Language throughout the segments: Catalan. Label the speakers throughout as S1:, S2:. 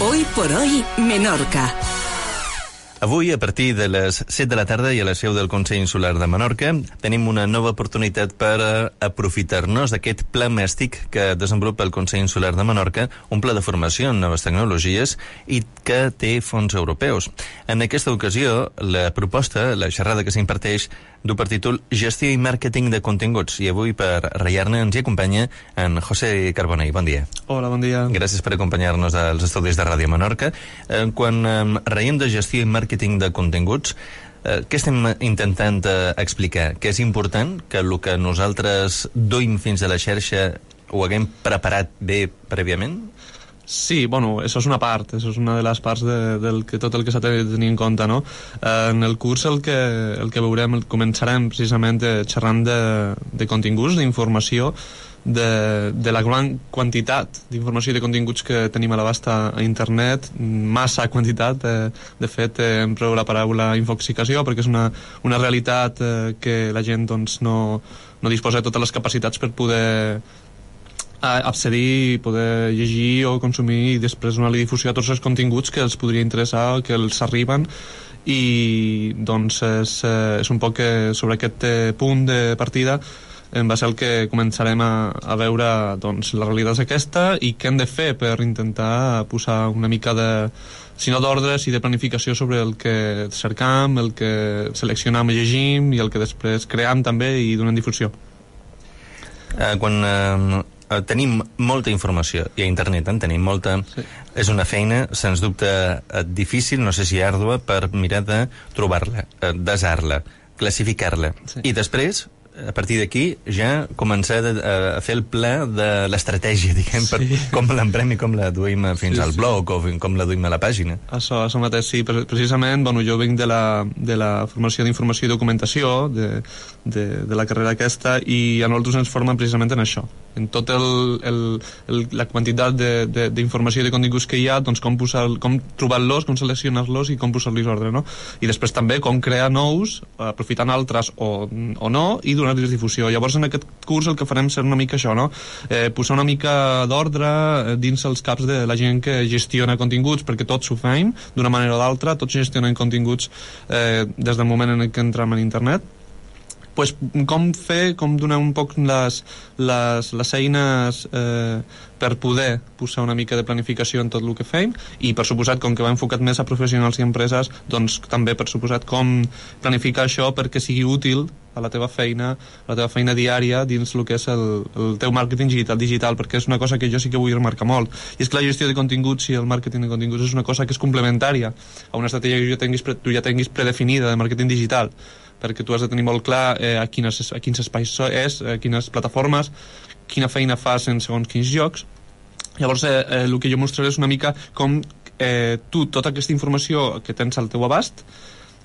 S1: Hoy por hoy, Menorca.
S2: Avui, a partir de les 7 de la tarda i a la seu del Consell Insular de Menorca, tenim una nova oportunitat per eh, aprofitar-nos d'aquest pla mèstic que desenvolupa el Consell Insular de Menorca, un pla de formació en noves tecnologies i que té fons europeus. En aquesta ocasió, la proposta, la xerrada que s'imparteix, du per títol Gestió i màrqueting de continguts. I avui, per reiar-ne, ens hi acompanya en José Carbonell. Bon dia.
S3: Hola, bon dia.
S2: Gràcies per acompanyar-nos als estudis de Ràdio Menorca. Eh, quan eh, reiem de gestió i màrqueting de continguts, eh, què estem intentant eh, explicar? Que és important que el que nosaltres duim fins a la xarxa ho haguem preparat bé prèviament?
S3: Sí, bueno, això és una part, això és una de les parts de, del que tot el que s'ha de tenir en compte, no? Eh, en el curs el que, el que veurem, el, començarem precisament eh, xerrant de, de continguts, d'informació, de, de la gran quantitat d'informació i de continguts que tenim a l'abast a internet, massa quantitat, eh, de fet eh, empreu la paraula infoxicació perquè és una, una realitat eh, que la gent doncs, no, no disposa de totes les capacitats per poder accedir, poder llegir o consumir i després donar-li difusió a tots els continguts que els podria interessar, que els arriben i doncs és, eh, és un poc sobre aquest eh, punt de partida en va ser el que començarem a, a veure doncs, la realitat és aquesta i què hem de fer per intentar posar una mica de si no d'ordre, si de planificació sobre el que cercam, el que seleccionam i llegim i el que després cream també i donem difusió.
S2: Eh, quan eh, eh, tenim molta informació i a internet en tenim molta sí. és una feina, sens dubte eh, difícil, no sé si àrdua per mirar de trobar-la, eh, desar-la classificar-la sí. i després a partir d'aquí ja començar a, a fer el pla de l'estratègia, diguem, sí. per com l'emprem i com la duim fins sí, al blog sí. o com la duim a la pàgina.
S3: Això, això mateix, sí. Precisament, bueno, jo vinc de la, de la formació d'informació i documentació, de, de, de la carrera aquesta, i a nosaltres ens formen precisament en això, en tot el, el, el, la quantitat d'informació i de continguts que hi ha, doncs com, posar, com trobar-los, com seleccionar-los i com posar-los ordre, no? I després també com crear nous, aprofitant altres o, o no, i donar-los difusió. Llavors, en aquest curs el que farem serà una mica això, no? Eh, posar una mica d'ordre eh, dins els caps de la gent que gestiona continguts, perquè tots ho fem, d'una manera o d'altra, tots gestionen continguts eh, des del moment en què entrem en internet, pues, com fer, com donar un poc les, les, les eines eh, per poder posar una mica de planificació en tot el que fem i per suposat com que va enfocat més a professionals i empreses doncs també per suposat com planificar això perquè sigui útil a la teva feina, a la teva feina diària dins el que és el, el teu màrqueting digital, digital, perquè és una cosa que jo sí que vull remarcar molt. I és que la gestió de continguts i el màrqueting de continguts és una cosa que és complementària a una estratègia que ja tinguis, tu ja tinguis predefinida de màrqueting digital perquè tu has de tenir molt clar eh, a, quines, a quins espais és, a quines plataformes, quina feina fas en segons quins jocs. Llavors, eh, eh, el que jo mostraré és una mica com eh, tu, tota aquesta informació que tens al teu abast,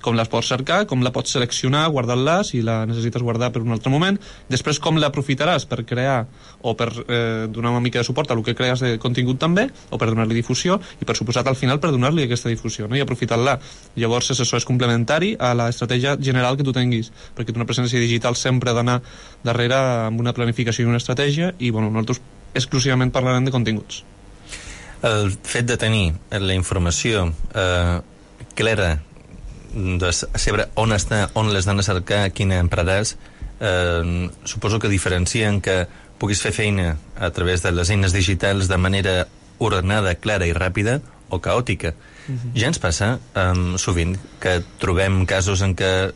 S3: com les pots cercar, com la pots seleccionar, guardar-la si la necessites guardar per un altre moment, després com l'aprofitaràs per crear o per eh, donar una mica de suport a el que crees de contingut també, o per donar-li difusió, i per suposat al final per donar-li aquesta difusió no? i aprofitar-la. Llavors això és complementari a l'estratègia general que tu tinguis, perquè una presència digital sempre ha d'anar darrere amb una planificació i una estratègia, i bueno, nosaltres exclusivament parlarem de continguts.
S2: El fet de tenir la informació eh, clara de saber on està, on les d'anar a cercar, quina empraràs, eh, suposo que diferencien que puguis fer feina a través de les eines digitals de manera ordenada, clara i ràpida o caòtica. Uh mhm. -huh. Ja ens passa um, sovint que trobem casos en què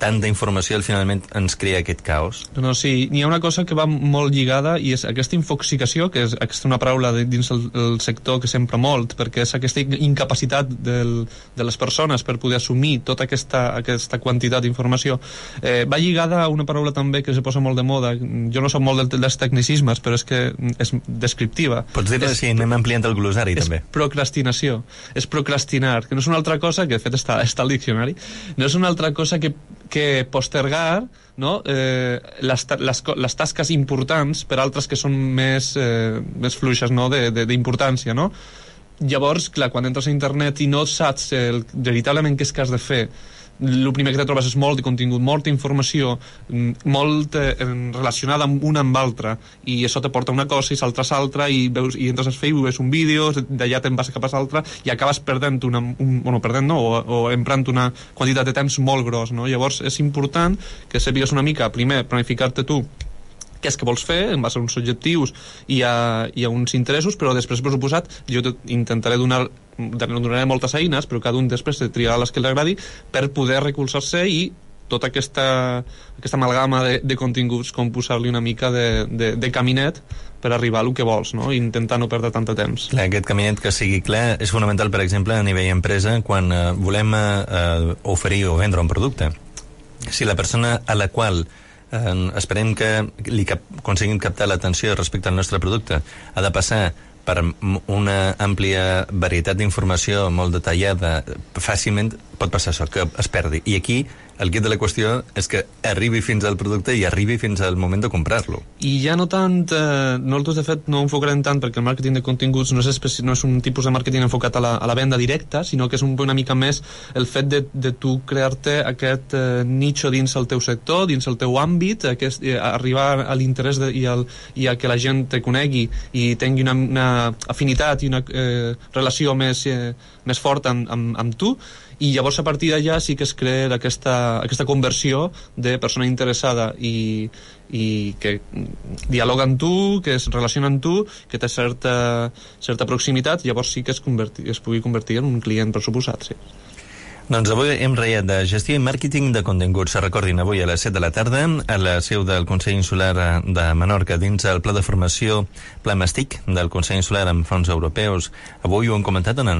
S2: tant d'informació finalment ens crea aquest caos?
S3: No, sí, n'hi ha una cosa que va molt lligada i és aquesta infoxicació, que és aquesta una paraula de, dins el, el sector que sempre molt, perquè és aquesta incapacitat del, de les persones per poder assumir tota aquesta, aquesta quantitat d'informació. Eh, va lligada a una paraula també que se posa molt de moda. Jo no soc molt dels tecnicismes, però és que és descriptiva.
S2: Pots dir-ho així, anem ampliant el glosari
S3: és
S2: també.
S3: procrastinació. És procrastinar, que no és una altra cosa, que de fet està, està al diccionari, no és una altra cosa que que postergar no? eh, les, les, les tasques importants per altres que són més, eh, més fluixes no? d'importància. No? Llavors, clar, quan entres a internet i no saps el, veritablement què és que has de fer el primer que te trobes és molt de contingut, molta informació, mm, molt eh, relacionada amb una amb l'altra, i això te porta una cosa i saltes altra, i, veus, i entres al Facebook, veus un vídeo, d'allà te'n vas cap a l'altra, i acabes perdent una, un, bueno, perdent no, o, o emprant una quantitat de temps molt gros, no? Llavors és important que sàpigues una mica, primer, planificar-te tu què és que vols fer en base a uns objectius i a, i a uns interessos, però després, per suposat, jo intentaré donar donaré moltes eines, però cada un després triarà les que li agradi per poder recolzar-se i tota aquesta, aquesta amalgama de, de continguts com posar-li una mica de, de, de caminet per arribar al que vols, no? I intentar no perdre tant de temps.
S2: Clar, aquest caminet que sigui clar és fonamental, per exemple, a nivell empresa, quan eh, volem eh, eh oferir o vendre un producte. Si la persona a la qual esperem que li cap, aconseguim captar l'atenció respecte al nostre producte. Ha de passar per una àmplia varietat d'informació molt detallada, fàcilment pot passar això, que es perdi. I aquí el kit de la qüestió és que arribi fins al producte i arribi fins al moment de comprar-lo.
S3: I ja no tant, eh, nosaltres de fet no enfocarem tant perquè el màrqueting de continguts no és, no és un tipus de màrqueting enfocat a la, a la venda directa, sinó que és un, una mica més el fet de, de tu crear-te aquest eh, nicho dins el teu sector, dins el teu àmbit, aquest, eh, arribar a l'interès i, al, i a que la gent te conegui i tingui una, una afinitat i una eh, relació més, eh, més forta amb, amb, amb tu, i llavors a partir d'allà sí que es crea aquesta, aquesta conversió de persona interessada i, i que dialoga amb tu, que es relaciona amb tu, que té certa, certa proximitat, llavors sí que es, converti, es pugui convertir en un client per suposat, sí.
S2: Doncs avui hem reiat de gestió i màrqueting de continguts. Recordin, avui a les 7 de la tarda, a la seu del Consell Insular de Menorca, dins el pla de formació Pla Mastic del Consell Insular amb fons europeus. Avui ho hem comentat en el